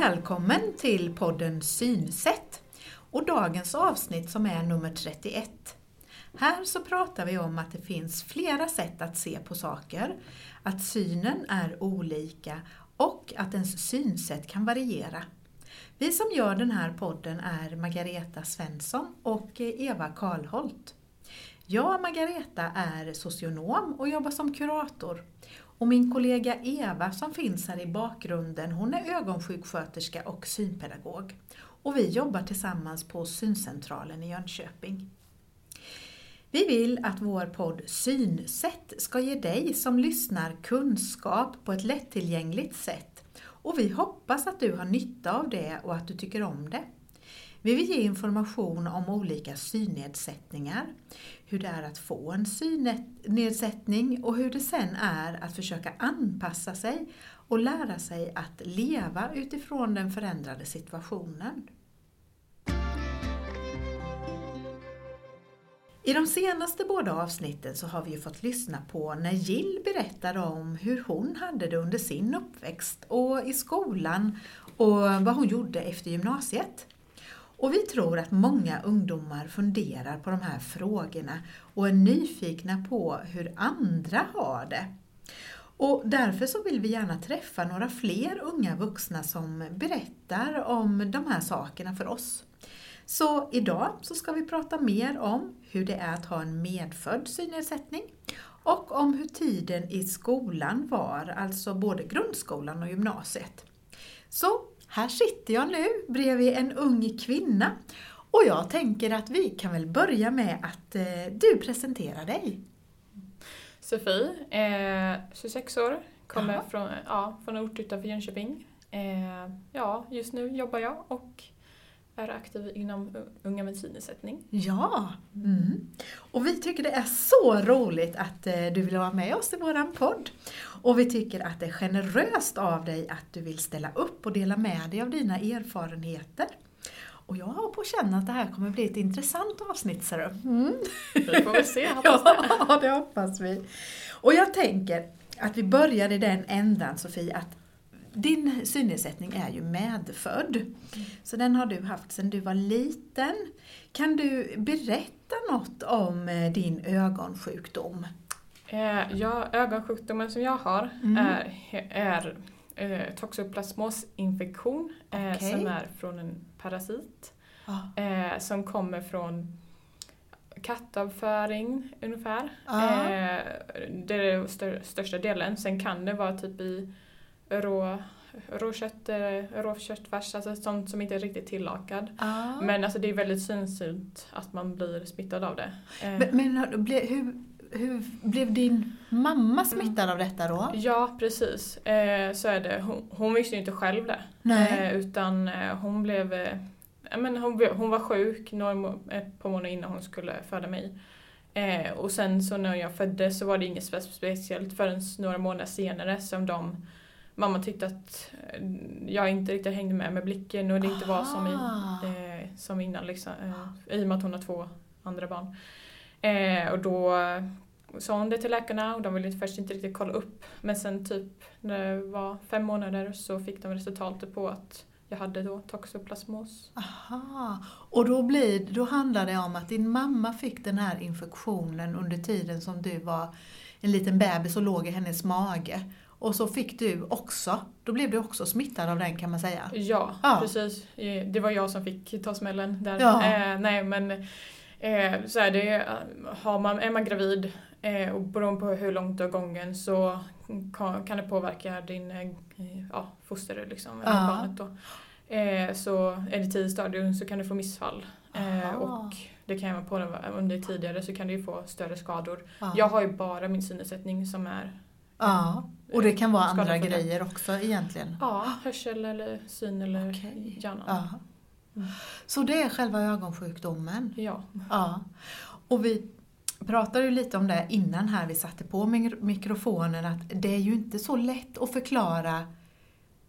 Välkommen till podden Synsätt och dagens avsnitt som är nummer 31. Här så pratar vi om att det finns flera sätt att se på saker, att synen är olika och att ens synsätt kan variera. Vi som gör den här podden är Margareta Svensson och Eva Karlholt. Jag, Margareta, är socionom och jobbar som kurator. Och min kollega Eva som finns här i bakgrunden, hon är ögonsjuksköterska och synpedagog. Och vi jobbar tillsammans på Syncentralen i Jönköping. Vi vill att vår podd Synsätt ska ge dig som lyssnar kunskap på ett lättillgängligt sätt. Och vi hoppas att du har nytta av det och att du tycker om det. Vi vill ge information om olika synnedsättningar, hur det är att få en synnedsättning och hur det sen är att försöka anpassa sig och lära sig att leva utifrån den förändrade situationen. I de senaste båda avsnitten så har vi ju fått lyssna på när Jill berättade om hur hon hade det under sin uppväxt och i skolan och vad hon gjorde efter gymnasiet. Och vi tror att många ungdomar funderar på de här frågorna och är nyfikna på hur andra har det. Och därför så vill vi gärna träffa några fler unga vuxna som berättar om de här sakerna för oss. Så idag så ska vi prata mer om hur det är att ha en medfödd synnedsättning och om hur tiden i skolan var, alltså både grundskolan och gymnasiet. Så här sitter jag nu bredvid en ung kvinna och jag tänker att vi kan väl börja med att eh, du presenterar dig. Sofie, eh, 26 år, kommer från, ja, från en ort utanför Jönköping. Eh, ja, just nu jobbar jag och är aktiv inom Unga med synnedsättning. Ja, mm. och vi tycker det är så roligt att eh, du vill vara med oss i våran podd. Och vi tycker att det är generöst av dig att du vill ställa upp och dela med dig av dina erfarenheter. Och jag har på att känna att det här kommer bli ett intressant avsnitt, ser du. Mm. Vi får väl se, hoppas det. ja, det hoppas vi. Och jag tänker att vi börjar i den ändan, Sofie, att din synnedsättning är ju medfödd. Mm. Så den har du haft sedan du var liten. Kan du berätta något om eh, din ögonsjukdom? Eh, ja, ögonsjukdomen som jag har mm. är, är eh, toxoplasmosinfektion okay. eh, som är från en parasit. Ah. Eh, som kommer från kattavföring ungefär. Ah. Det är den stör, största delen. Sen kan det vara typ i rå, råkött, eh, råköttfärs, alltså sånt som inte är riktigt tillagad. Ah. Men alltså det är väldigt sällsynt att man blir smittad av det. Eh. Men, men hur, hur blev din mamma smittad mm. av detta då? Ja, precis. Eh, så är det. Hon, hon visste ju inte själv det. Nej. utan hon blev men hon, hon var sjuk några, ett par månader innan hon skulle föda mig. Eh, och sen så när jag föddes så var det inget speciellt förrän några månader senare som de mamma tyckte att eh, jag inte riktigt hängde med med blicken och det inte var som, i, eh, som innan liksom, eh, i och med att hon har två andra barn. Eh, och då sa hon det till läkarna och de ville först inte riktigt kolla upp men sen typ när det var fem månader så fick de resultatet på att jag hade då toxoplasmos. Aha, och då, blir, då handlar det om att din mamma fick den här infektionen under tiden som du var en liten bebis och låg i hennes mage. Och så fick du också, då blev du också smittad av den kan man säga. Ja, ja. precis. Det var jag som fick ta smällen där. Ja. Eh, nej men eh, så är det, har man, är man gravid eh, och beroende på hur långt du har gången så kan, kan det påverka din eh, ja, foster liksom, ja. barnet då. Eh, så är det tidigt stadium så kan du få missfall. Eh, och det kan även på under tidigare så kan du få större skador. Jag har ju bara min synnedsättning som är Ja, och det kan vara andra grejer också egentligen? Ja, hörsel eller syn eller okay. hjärnan. Ja. Mm. Så det är själva ögonsjukdomen? Ja. ja. Och vi pratade ju lite om det innan här vi satte på mikrofonen att det är ju inte så lätt att förklara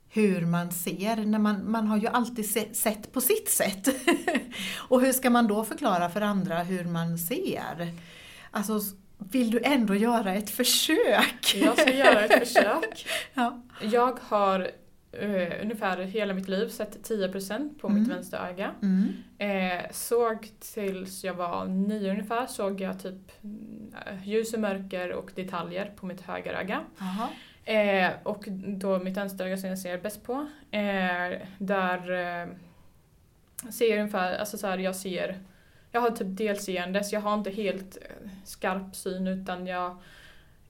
hur man ser, när man, man har ju alltid se, sett på sitt sätt. och hur ska man då förklara för andra hur man ser? Alltså vill du ändå göra ett försök? Jag ska göra ett försök. ja. Jag har eh, ungefär hela mitt liv sett 10% på Mm. mitt vänstra öga. Mm. Eh, såg tills jag var nio ungefär, såg jag typ mm, ljus och mörker och detaljer på mitt högeröga. Jaha. Eh, och då mitt vänsteröga som jag ser bäst på, eh, där eh, ser jag ungefär, alltså så här, jag ser, jag har typ delseende så jag har inte helt eh, skarp syn utan jag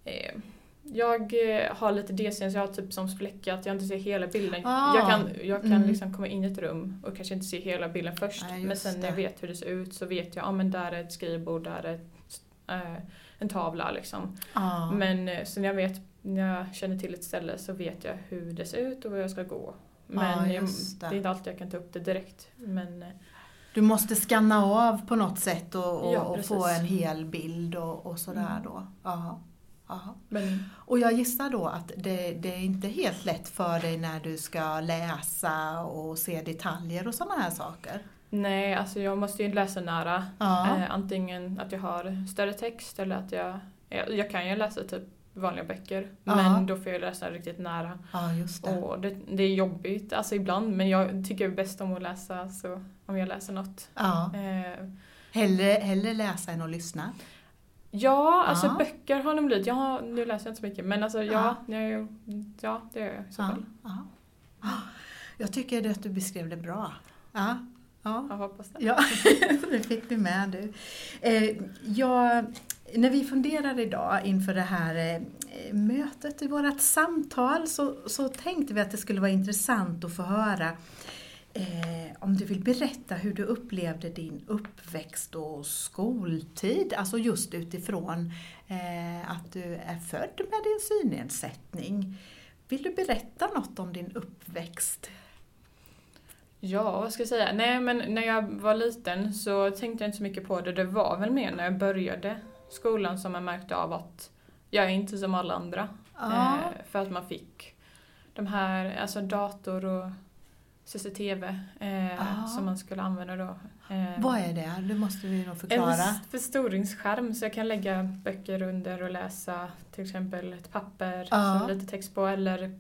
eh, jag eh, har lite delseende så jag har typ som fläckat, jag inte ser hela bilden. Ah. Jag kan, jag kan Mm. liksom komma in i ett rum och kanske inte se hela bilden först. Just men sen när jag vet hur det ser ut så vet jag, ja men där är ett skrivbord, där är ett, eh, en tavla liksom. Ja. Men så när jag vet, när jag känner till ett ställe så vet jag hur det ser ut och var jag ska gå. Men Ja, jag, det. är inte alltid jag kan ta upp det direkt. Men Du måste skanna av på något sätt och, och, Ja, och få en hel bild och, och sådär Mm. då. Ja. Ja. Men Och jag gissar då att det, det är inte helt lätt för dig när du ska läsa och se detaljer och sådana här saker. nej, alltså jag måste ju läsa nära. Ja. Eh, antingen att jag har större text eller att jag... Jag, jag kan ju läsa typ vanliga böcker. Ja. Men då får jag läsa riktigt nära. ja, just det. Och det, det är jobbigt, alltså ibland. Men jag tycker bäst om att läsa, så om jag läser något. Ja. Eh, Hellre, hellre läsa än att lyssna. Ja, alltså Ja. böcker har nog blivit. Jag har, nu läser jag inte så mycket men alltså ja, Ja. jag, ja det gör jag i så fall. Ja. Jag tycker att du beskrev det bra. Ja. Ja. Jag hoppas det. Ja, det fick du med du. Eh, jag, när vi funderar idag inför det här eh, mötet i vårt samtal så, så tänkte vi att det skulle vara intressant att få höra eh, om du vill berätta hur du upplevde din uppväxt och skoltid, alltså just utifrån eh, att du är född med din synnedsättning. Vill du berätta något om din uppväxt? Ja, vad ska jag säga? Nej men när jag var liten så tänkte jag inte så mycket på det. Det var väl mer när jag började skolan som jag märkte av att jag är inte som alla andra. Ja. Eh, för att man fick de här, alltså dator och CCTV eh, som man skulle använda då. Eh, Vad är det? Du måste vi nog förklara. En förstoringsskärm så jag kan lägga böcker under och läsa till exempel ett papper Ja. som lite text på eller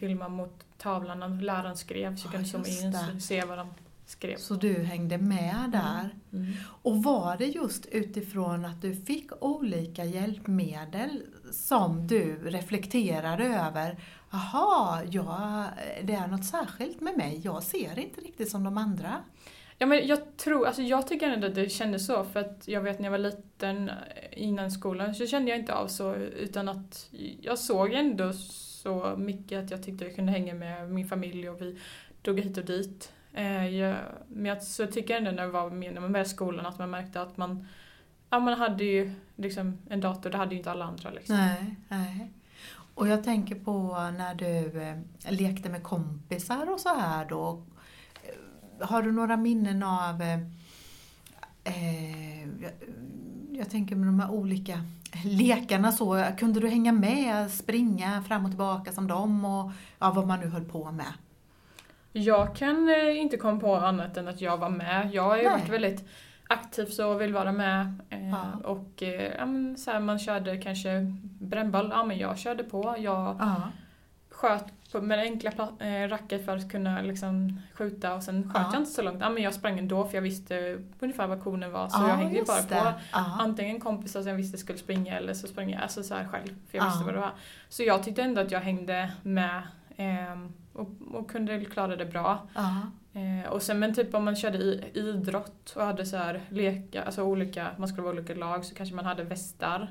filma mot tavlan när läraren skrev så Ja, kan zooma in det. och se vad de skrev. Så du hängde med där. Mm. Och var det just utifrån att du fick olika hjälpmedel som du reflekterade över? Jaha, ja, det är något särskilt med mig. Jag ser inte riktigt som de andra. Ja men jag tror, alltså jag tycker ändå att det kändes så för att jag vet när jag var liten innan skolan så kände jag inte av så utan att jag såg ändå så mycket att jag tyckte jag kunde hänga med min familj och vi drog hit och dit. Eh, jag, men jag så tycker ändå när, jag var med, när man började skolan att man märkte att man, ja, man hade ju liksom en dator, det hade ju inte alla andra. Liksom. Nej, nej. Och jag tänker på när du eh, lekte med kompisar och så här då. Eh, har du några minnen av eh, eh, jag, jag tänker med de här olika lekarna så, kunde du hänga med, springa fram och tillbaka som dem och ja, vad man nu höll på med? Jag kan eh, inte komma på annat än att jag var med. Jag har ju Nej. varit väldigt aktiv så vill vara med. Eh, Ja. Och eh, ja, men, så här, man körde kanske brännboll, ja men jag körde på. Jag Ja, sköt på, med enkla eh, racket för att kunna liksom, skjuta och sen sköt Ja. jag inte så långt. Ja men jag sprang ändå för jag visste ungefär vad konen var så ja, jag hängde bara det. på. Antingen kompisar som jag visste skulle springa eller så sprang jag alltså så här själv för jag Ja. visste vad det var. Så jag tyckte ändå att jag hängde med ehm, och, och kunde klara det bra. Eh, och sen men typ om man körde i, idrott och hade så här leka, alltså olika, man skulle vara olika lag så kanske man hade västar.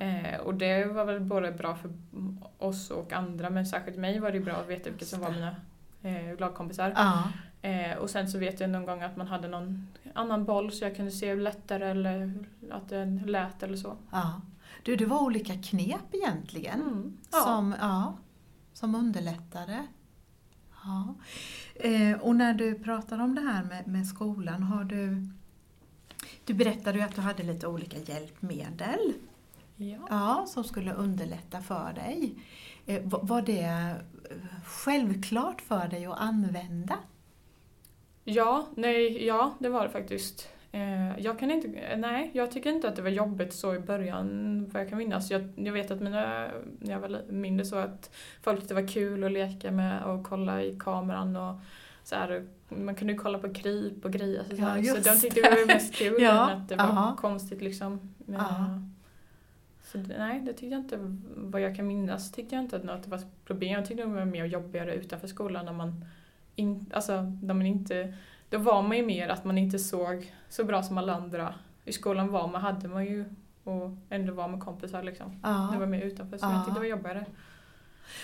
Eh, och det var väl både bra för oss och andra men särskilt mig var det bra att veta vilka som var mina eh, lagkompisar. Eh, och sen så vet jag någon gång att man hade någon annan boll så jag kunde se lättare eller att den lät eller så. ja. Du, det var olika knep egentligen. Mm. Ja. Som, ja, som underlättade. Ja. Eh, och när du pratar om det här med, med skolan, har du... Du berättade ju att du hade lite olika hjälpmedel Ja. ja, som skulle underlätta för dig. Eh, va- var det eh, självklart för dig att använda? Ja, nej, ja, det var det faktiskt. Eh, jag kan inte, nej, jag tycker inte att det var jobbigt så i början vad jag kan minnas. Jag, jag vet att mina, när jag var mindre så att folk tyckte det var kul att leka med och kolla i kameran och så här, man kunde ju kolla på kryp och grejer. Så, Ja, så de tyckte det var mest kul Ja, än att det var aha. konstigt liksom. Men, Aha. så det- nej, det tyckte jag inte, vad jag kan minnas, tyckte jag inte att något var problem. Jag tyckte det var mer jobbigare utanför skolan när man, in, alltså, när man inte, då var man ju mer att man inte såg så bra som alla andra. I skolan var man, hade man ju och ändå var med kompisar liksom. Ja. Det var mer utanför så Ja. jag tyckte det var jobbigare.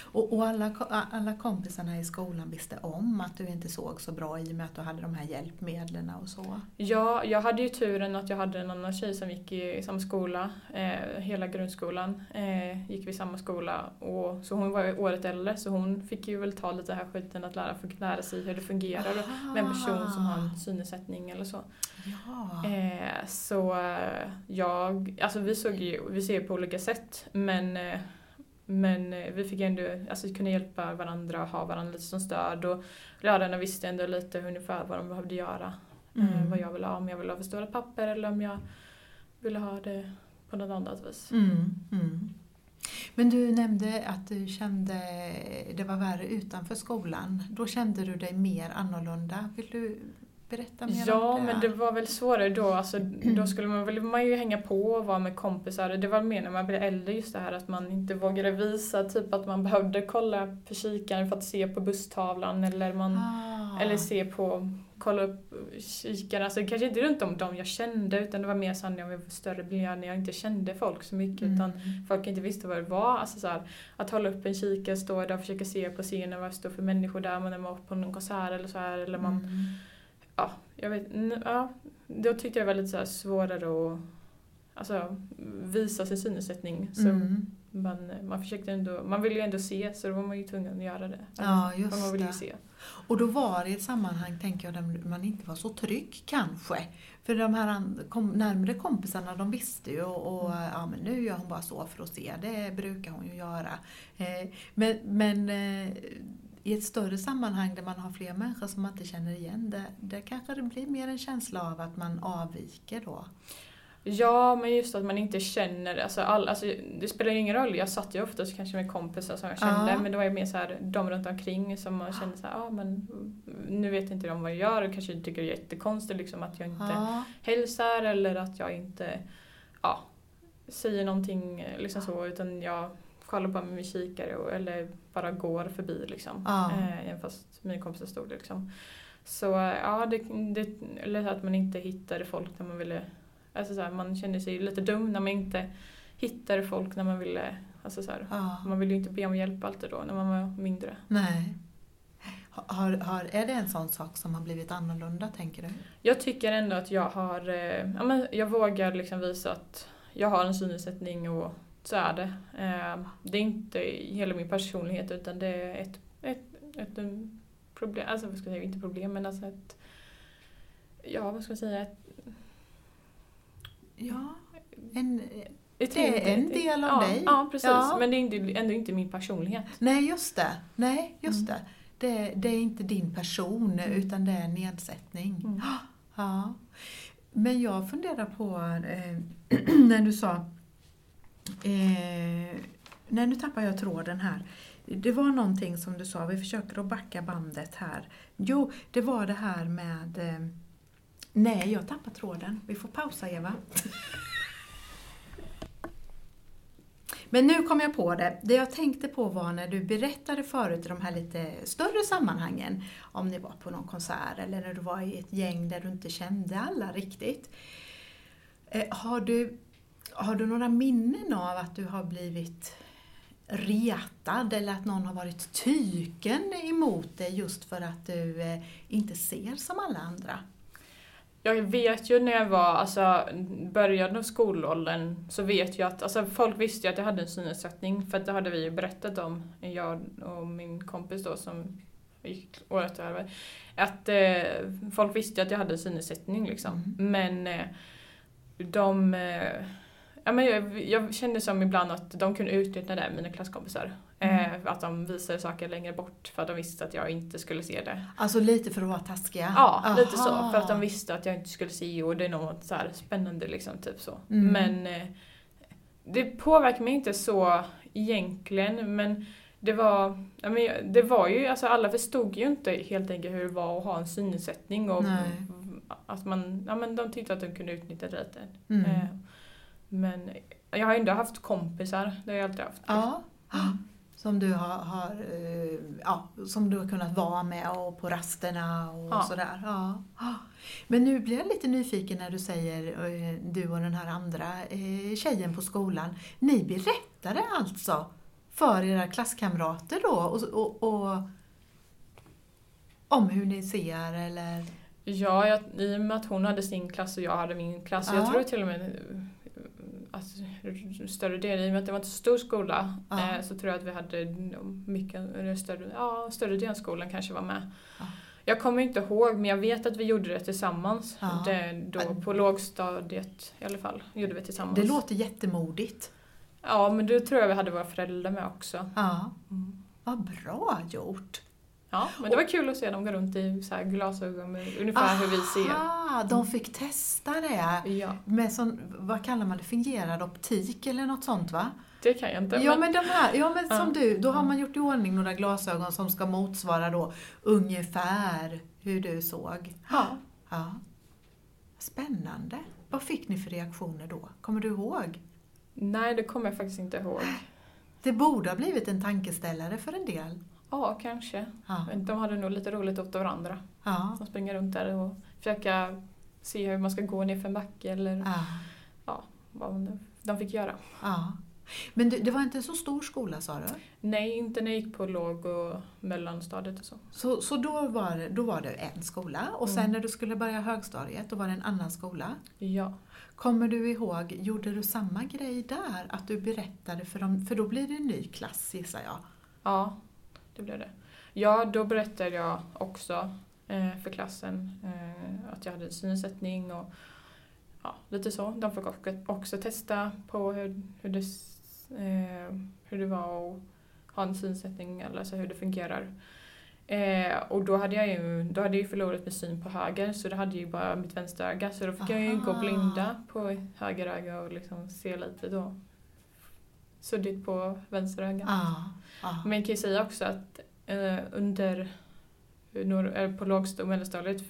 Och, och alla, alla kompisarna i skolan visste om att du inte såg så bra i och med att du hade de här hjälpmedlen och så? Ja, jag hade ju turen att jag hade en annan tjej som gick i samma skola, eh, hela grundskolan eh, gick vi i samma skola. Och, så hon var ju året äldre så hon fick ju väl ta lite här skiten att lära, lära sig hur det fungerar med en person som har en synnedsättning eller så. Ja. Eh, så eh, jag, alltså vi såg ju, vi ser på olika sätt men eh, men eh, vi fick ändå alltså, kunna hjälpa varandra, ha varandra lite som stöd och lärarna visste ändå lite ungefär vad de behövde göra. Eh, Mm. vad jag ville ha, om jag ville ha förstorat papper eller om jag ville ha det på något annat vis. Mm, mm. Men du nämnde att du kände det var värre utanför skolan. Då kände du dig mer annorlunda. Vill du berätta mer Ja, om det? men det var väl svårare då. Alltså, då skulle man, väl, man ju hänga på och vara med kompisar. Det var mer när man blev äldre just det här att man inte vågade visa typ att man behövde kolla på kikaren för att se på busstavlan eller man Ah. eller se på, kolla upp kikaren. Alltså kanske inte runt om dem jag kände utan det var mer så när jag var större miljö när jag inte kände folk så mycket Mm. utan folk inte visste vad det var. Alltså så här, att hålla upp en kikare, stå där och försöka se på scenen vad det står för människor där man var på någon konsert eller så här. Eller man, Mm. Jag vet, ja, då tyckte jag det var lite så svårare att alltså, visa sin synnedsättning. Så Mm. man, man försökte ändå, man ville ju ändå se så då var man ju tvungen att göra det. Ja, just man ville ju se. Och då var det ett sammanhang, tänker jag, där man inte var så trygg kanske. För de här kom, närmare kompisarna, de visste ju och, och Mm. ja, men nu gör hon bara så för att se, det brukar hon ju göra. Eh, men men eh, i ett större sammanhang där man har fler människor som man inte känner igen, där, där kanske det blir mer en känsla av att man avviker då. Ja, men just att man inte känner, alltså, all, alltså det spelar ju ingen roll. Jag satt ju oftast kanske med kompisar som jag kände, Ja. men det var ju mer så här, de runt omkring som man kände så här, ja men nu vet inte de vad jag gör och kanske tycker det är jättekonstigt liksom att jag inte Ja, hälsar eller att jag inte, ja, säger någonting eh, liksom så, utan jag kollar bara med min kikare och, eller bara går förbi liksom. Ja. Eh, även fast mina kompisar stod där liksom. Så ja, det, det, eller att man inte hittade folk när man ville Alltså så här, man kände sig lite dum när man inte hittade folk när man ville, alltså så här, ja. man ville ju inte be om hjälp alltid då när man var mindre. Nej. Har, har, är det en sån sak som har blivit annorlunda, tänker du? Jag tycker ändå att jag har, eh, ja men jag vågar liksom visa att jag har en synnedsättning och så är det. Eh, det är inte hela min personlighet utan det är ett, ett, ett, um, problem, alltså vad ska jag säga, inte problem men alltså ett, ja vad ska jag säga, ett, Ja, en, ett Det är en del av ja, dig. Ja, precis. Ja. Men det är ändå inte min personlighet. Nej, just det. Nej, just Mm. det. det. Det är inte din person, Mm. utan det är en nedsättning. Mm. Ja. Men jag funderar på eh, när du sa... Eh, nej, nu tappar jag tråden här. Det var någonting som du sa, vi försöker att backa bandet här. Jo, det var det här med... Eh, nej, jag tappar tråden. Vi får pausa, Eva. Men nu kom jag på det. Det jag tänkte på var när du berättade förut i de här lite större sammanhangen, om ni var på någon konsert eller när du var i ett gäng där du inte kände alla riktigt. Eh, har, du, har du några minnen av att du har blivit retad eller att någon har varit tyken emot dig just för att du eh, inte ser som alla andra? Jag vet ju när jag var, alltså början av skolåldern så vet jag att, alltså folk visste ju att jag hade en synnedsättning för att det hade vi ju berättat om, jag och min kompis då som gick året över. Att eh, folk visste ju att jag hade en synnedsättning liksom. Mm. Men eh, de, eh, Ja, men jag, jag kände som ibland att de kunde utnyttja det, mina klasskompisar. Mm. Eh, att de visade saker längre bort för att de visste att jag inte skulle se det. Alltså lite för att vara taskiga? Ja, lite så. Aha. För att de visste att jag inte skulle se och det är något så här spännande liksom, typ så. Mm. Men eh, det påverkar mig inte så egentligen, men det var, ja, men det var ju, alltså alla förstod ju inte helt enkelt hur det var att ha en synnedsättning och Nej. att man, ja men de tyckte att de kunde utnyttja det lite. Mm. Eh, Men jag har ändå haft kompisar, det har jag alltid haft. Ja, Mm. som du har, har, eh, ja, som du har kunnat vara med och på rasterna och Ja. sådär. Ja. Ja. Men nu blir jag lite nyfiken när du säger, eh, du och den här andra eh, tjejen på skolan, ni berättade alltså för era klasskamrater då och, och, och om hur ni ser eller? Ja, jag, i och med att hon hade sin klass och jag hade min klass. Ja. Jag tror till och med att större del, i och med att det var inte så stor skola, Ja. eh, så tror jag att vi hade mycket, större, ja, större delen av skolan kanske var med. Ja. Jag kommer inte ihåg, men jag vet att vi gjorde det tillsammans. Ja. Det, då, på lågstadiet i alla fall, gjorde vi tillsammans. Det låter jättemodigt. Ja, men då tror jag vi hade våra föräldrar med också. Ja, Mm. vad bra gjort! Ja, men det var kul att se dem gå runt i så glasögon med ungefär hur vi ser. Aha, de fick testa det. Ja, Med sån, vad kallar man det, fingerad optik eller något sånt va? det kan jag inte. Ja men de här, ja men Ja. som du, då har man gjort i ordning några glasögon som ska motsvara då ungefär hur du såg. ja. Ja. Spännande. Vad fick ni för reaktioner då? Kommer du ihåg? Nej, det kommer jag faktiskt inte ihåg. Det borde ha blivit en tankeställare för en del. Ja, kanske. Ja. De hade nog lite roligt åt varandra. Ja. De springer runt där och försöka se hur man ska gå ner för en backe eller ja. vad de fick göra. ja. Men du, det var inte en så stor skola sa du? Nej, inte när jag gick på låg och mellanstadiet och så. Så, så då, var det, då var det en skola och sen Mm. när du skulle börja högstadiet då var det en annan skola? Ja. Kommer du ihåg, gjorde du samma grej där? Att du berättade för dem, för då blir det en ny klass gissar jag. Ja, det blev det. Ja, då berättade jag också eh, för klassen eh, att jag hade synnedsättning och ja, lite så. De fick också, också testa på hur, hur, det, eh, hur det var att ha en synnedsättning, eller alltså hur det fungerar. Eh, och då hade jag ju då hade jag förlorat min syn på höger så då hade jag ju bara mitt vänsteröga så då fick jag ju gå Aha. blinda på höger öga och liksom se lite då suddigt på vänster öga. Ja. ja. Men jag kan ju säga också att eh, under eh, på lågst och mellanstadiet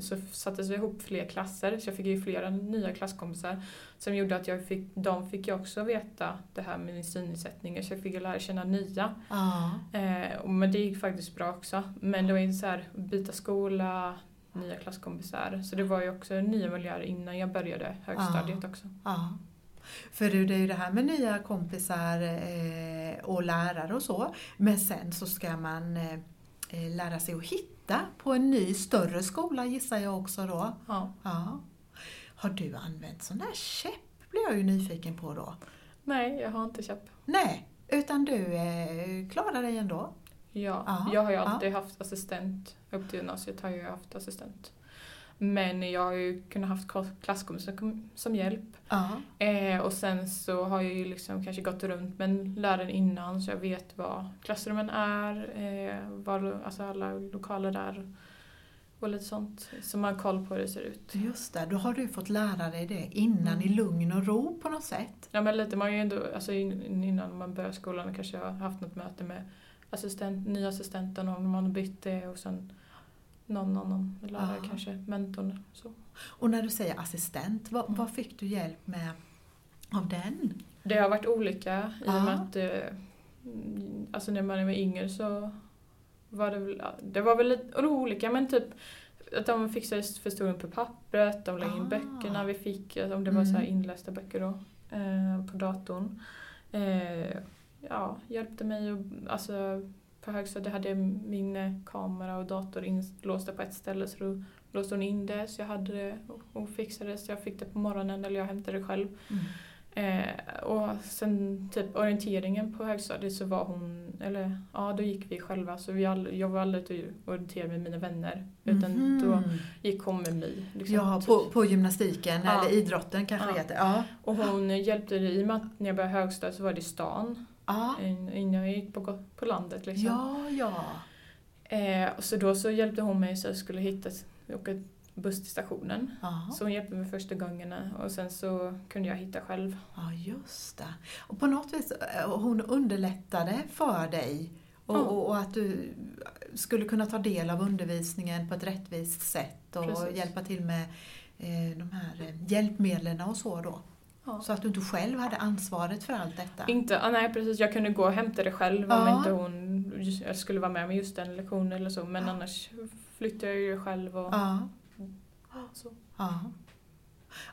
så sattes det ihop fler klasser så jag fick ju flera nya klasskompisar som gjorde att jag fick, de fick ju också veta det här med min synnedsättning så jag fick ju lära känna nya. ja. Eh, men det gick faktiskt bra också. Men det var ju så här byta skola, nya klasskompisar. Så det var ju också nya miljöer innan jag började högstadiet också. Ja. För du, det är ju det här med nya kompisar eh, och lärare och så. Men sen så ska man eh, eh, lära sig att hitta på en ny större skola gissar jag också då. Ja. Ja. Har du använt sån där käpp? blir jag ju nyfiken på då. Nej, jag har inte köpt. Nej, utan du klarar dig ändå? Ja, Ja, jag har ju ja. alltid haft assistent. Upp till gymnasiet har jag haft assistent. Men jag har ju kunnat haft klasskompisar som- hjälp. Eh, och sen så har jag ju liksom kanske gått runt med en lärare innan så jag vet vad klassrummen är, eh, vad, alltså alla lokaler där och lite sånt. Så man har koll på hur det ser ut. Just det, då har du fått lära dig det innan Mm. i lugn och ro på något sätt. Ja men lite, man har ju ändå, alltså in- innan man börjar skolan kanske jag har haft något möte med assistent, nya assistenten och man har bytt det och sen någon annan lärare Ja. kanske, mentorn. Så. Och när du säger assistent, vad, vad fick du hjälp med av den? Det har varit olika i och med Ja. att eh, mm, alltså när man var yngre så var det väl, det var väl lite olika men typ att de fixade förstoring på pappret, de la in Ah. böckerna vi fick, alltså om det var så här Mm. inlästa böcker då, eh, på datorn. Eh, ja, hjälpte mig och, alltså på högstadiet hade jag min eh, kamera och dator inlåsta på ett ställe så då låste hon in det så jag hade det och- fixade det så jag fick det på morgonen eller jag hämtade det själv. Mm. Eh, och sen typ orienteringen på högstadiet så var hon eller ja då gick vi själva så vi all, jag var aldrig ute och orienterade med mina vänner. Utan Mhm. då gick hon med mig. Liksom, Ja, på, på gymnastiken Ja. eller idrotten kanske Ja. det heter. Ja. Och hon hjälpte, i och med att när jag började högstadiet så var det stan. Innan jag gick på, på landet liksom. ja, ja. Eh, och så då så hjälpte hon mig så jag skulle hitta, åka buss till stationen. Ja. Så hon hjälpte mig första gångerna och sen så kunde jag hitta själv. ja, just det. Och på något vis, eh, hon underlättade för dig och, Ja. och, och att du skulle kunna ta del av undervisningen på ett rättvist sätt och Precis. hjälpa till med eh, de här eh, hjälpmedlen och så då. Ja. Så att du inte själv hade ansvaret för allt detta. Inte, ah, nej precis, jag kunde gå och hämta det själv Ja. om inte hon just, jag skulle vara med med just den lektionen eller så. Men Ja. annars flyttade jag ju själv och Ja. så. Ja.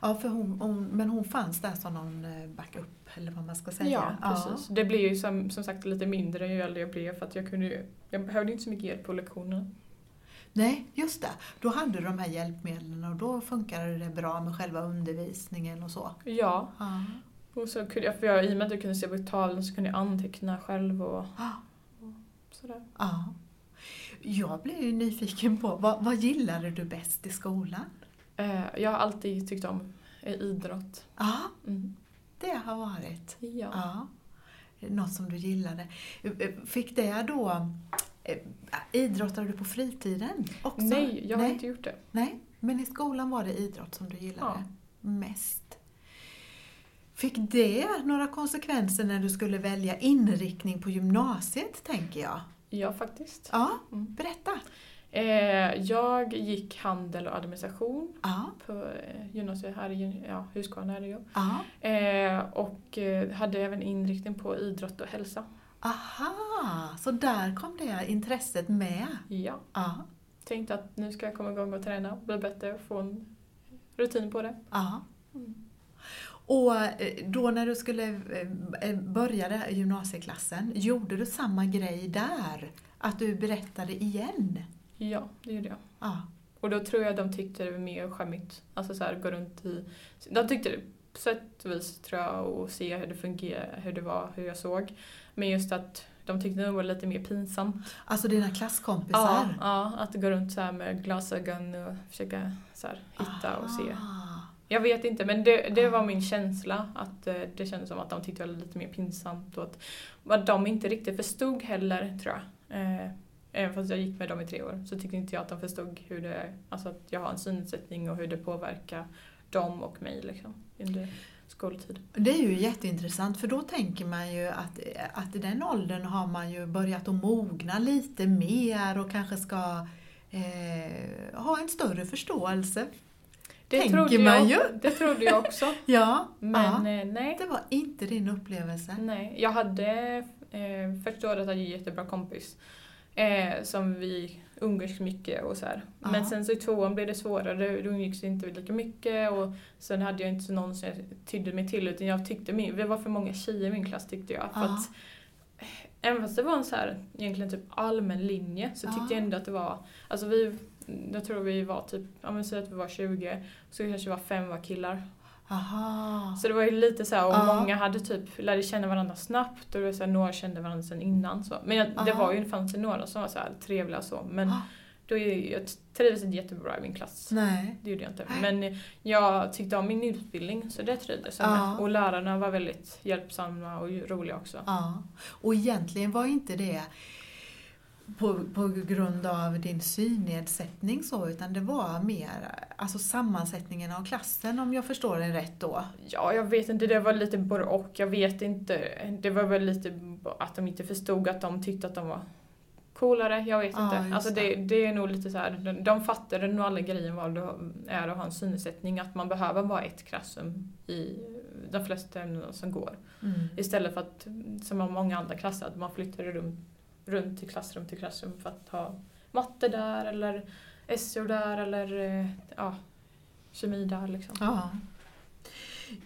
Ja, för hon, hon, men hon fanns där som någon eh, backup, eller vad man ska säga. Ja, precis. Det blir ju som, som sagt lite mindre ju äldre jag blev för att jag kunde jag behövde inte så mycket hjälp på lektionerna. Nej, just det. Då hade du de här hjälpmedlen och då funkade det bra med själva undervisningen och så. Ja, Ja. och så kunde jag, för jag, i och med att jag kunde se på tavlan så kunde jag anteckna själv och Ja. sådär. ja. Jag blev ju nyfiken på, vad, vad gillade du bäst i skolan? Eh, jag har alltid tyckt om eh, idrott. Ja, Mm. det har varit. Ja. Ja. Något som du gillade. Fick det då... eh, Idrottade du på fritiden också? Nej, jag har Nej. inte gjort det. Nej, men i skolan var det idrott som du gillade mest. Fick det några konsekvenser när du skulle välja inriktning på gymnasiet, tänker jag? Ja, faktiskt. Ja, Mm. berätta. Eh, jag gick handel och administration Ja, på eh, gymnasiet här i ja, Huskvarna är det ju. ja. Eh, och hade även inriktning på idrott och hälsa. Aha, så där kom det intresset med. Ja. Ja, Tänkte att nu ska jag komma igång och träna, bli bättre och få en rutin på det. ja. Mm. Och eh, då när du skulle eh, börja det här gymnasieklassen, gjorde du samma grej där? Att du berättade igen? Ja, det gjorde jag. Ja. Och då tror jag de tyckte det var mer skämmigt. Alltså så här, gå runt i... De tyckte sätt och vis tror jag och se hur det fungerade, hur det var, hur jag såg. Men just att de tyckte det var lite mer pinsamt. Alltså dina klasskompisar? Ja, ja, att gå runt så med glasögon och försöka så hitta och se. Ah. Jag vet inte, men det, det var min känsla. Att eh, det kändes som att de tyckte det var lite mer pinsamt och att vad de inte riktigt förstod heller, tror jag. Eh, även fast jag gick med dem i tre år så tyckte inte jag att de förstod hur det, alltså att jag har en synnedsättning och hur det påverkar dem och mig liksom, under skoltid. Det är ju jätteintressant för då tänker man ju att, att i den åldern har man ju börjat att mogna lite mer och kanske ska eh, ha en större förståelse. Det Tänker trodde man jag, ju. Det trodde jag också. Ja, Men ja. eh, nej. det var inte din upplevelse. Nej, jag hade eh, första året hade jag en jättebra kompis. Eh, som vi umgicks mycket och så. Ja. Men sen så i tvåan blev det svårare, då umgicks vi inte lika mycket och sen hade jag inte någon som jag tydde mig till utan jag tyckte min, vi var för många tjejer i min klass tyckte jag. För att, eh, även fast det var en så här, egentligen typ allmän linje så tyckte Ja. jag ändå att det var, alltså vi, jag tror vi var typ, ja men säg att vi var 20, så kanske var fem var killar. Aha. Så det var ju lite så här, och Ja. många hade typ, lärde känna varandra snabbt och det var så här, några kände varandra sedan innan. Så. Men jag, det var ju, det fanns ju några som var så här trevliga så. Men Ah, då, är- jag trivdes inte jättebra i min klass. Nej. Det gjorde jag inte. Men jag tyckte om min utbildning så det trivdes jag Ja. med. Och lärarna var väldigt hjälpsamma och roliga också. Ja. Och egentligen var inte det på, på grund av din synnedsättning så, utan det var mer alltså sammansättningen av klassen om jag förstår det rätt då. Ja, jag vet inte, det var lite både och. Jag vet inte. Det var väl lite att de inte förstod att de tyckte att de var coolare. Jag vet inte. Alltså det, det är nog lite så här, de, de fattade nog aldrig grejen vad det är att ha en synnedsättning. Att man behöver bara ett klassrum i de flesta ämnen som går. Mm. Istället för att, som många andra klasser, att man flyttar runt, runt till klassrum till klassrum för att ha matte där eller SO där eller eh, ja, kemi där liksom. Ja.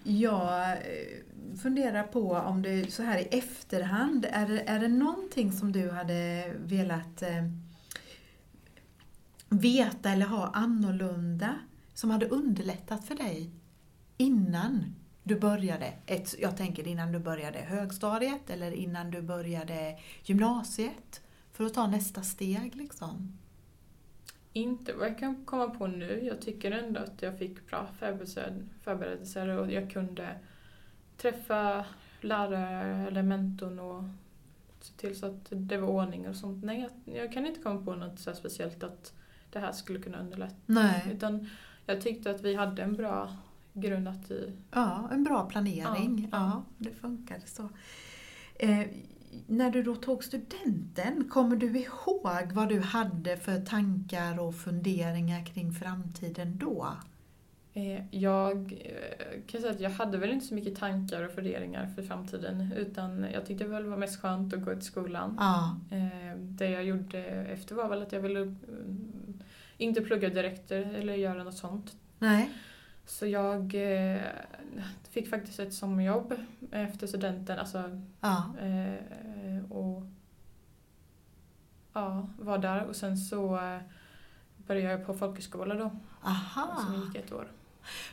Jag eh, funderar på om du så här i efterhand, är det, är det någonting som du hade velat eh, veta eller ha annorlunda som hade underlättat för dig innan du började, ett, jag tänker innan du började högstadiet eller innan du började gymnasiet? För att ta nästa steg liksom. Inte vad jag kan komma på nu. Jag tycker ändå att jag fick bra förberedelser, och jag kunde träffa lärare eller mentorn och se till så att det var ordning och sånt. Nej, jag, jag kan inte komma på något så speciellt att det här skulle kunna underlätta. Nej. Utan jag tyckte att vi hade en bra grund att i. Ja, en bra planering. Ja, Ja, ja. det funkade så. Eh, när du då tog studenten, kommer du ihåg vad du hade för tankar och funderingar kring framtiden då? Eh, jag eh, kan säga att jag hade väl inte så mycket tankar och funderingar för framtiden utan jag tyckte väl det var mest skönt att gå till skolan. Ja, Eh, det jag gjorde efter var väl att jag ville mm, inte plugga direkt eller göra något sånt. nej. Så jag eh, fick faktiskt ett sommarjobb efter studenten. Alltså, Ja, eh, och ja, var där och sen så eh, började jag på folkhögskola då. aha. Som gick ett år.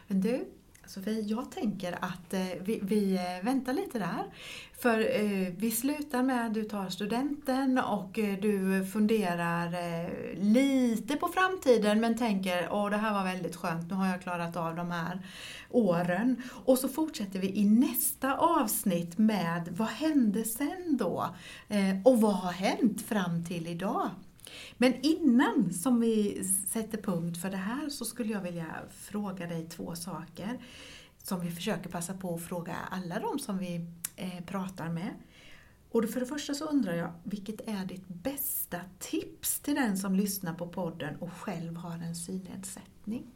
Men du, Sofie, jag tänker att eh, vi, vi eh, väntar lite där. För eh, vi slutar med att du tar studenten och du funderar lite på framtiden men tänker åh det här var väldigt skönt, nu har jag klarat av de här åren. Och så fortsätter vi i nästa avsnitt med vad hände sen då? Och vad har hänt fram till idag? Men innan som vi sätter punkt för det här så skulle jag vilja fråga dig två saker som vi försöker passa på att fråga alla de som vi eh, pratar med. Och för det första så undrar jag, vilket är ditt bästa tips till den som lyssnar på podden och själv har en synnedsättning?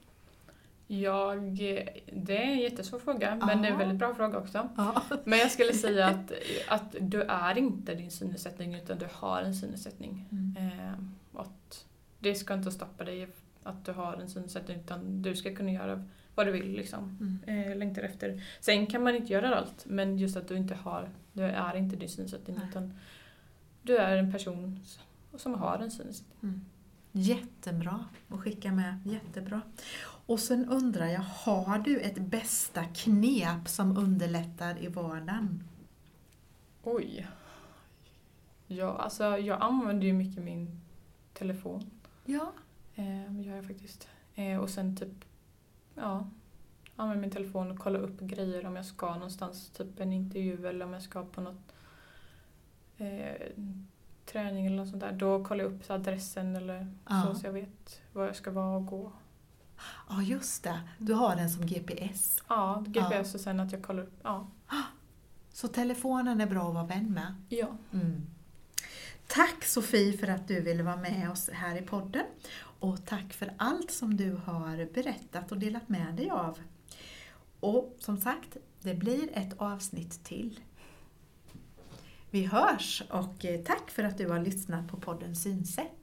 Jag, det är en jättesvår fråga, men det är en väldigt bra fråga också. Ja. Men jag skulle säga att, att du är inte din synnedsättning utan du har en synnedsättning. Mm. Eh, att det ska inte stoppa dig att du har en synnedsättning utan du ska kunna göra vad du vill liksom. Mm. Eh, längtar efter. Sen kan man inte göra allt men just att du inte har, du är inte din synnedsättning Nej. utan du är en person som har en synnedsättning. Mm. Jättebra att skicka med, jättebra. Och sen undrar jag, har du ett bästa knep som underlättar i vardagen? Oj. Ja, alltså jag använder ju mycket min telefon. Ja. Eh, gör jag faktiskt. Eh, och sen typ, ja, använder min telefon och kollar upp grejer om jag ska någonstans, typ en intervju eller om jag ska på något eh, träning eller något sånt där. Då kollar jag upp adressen eller Ja. så så jag vet var jag ska vara och gå. Ja, just det. Du har den som GPS. Ja, GPS och sen att jag kollar upp, ja. Så telefonen är bra att vara vän med. Ja. Mm. Tack Sofie för att du ville vara med oss här i podden. Och tack för allt som du har berättat och delat med dig av. Och som sagt, det blir ett avsnitt till. Vi hörs och eh, tack för att du har lyssnat på podden Synsätt.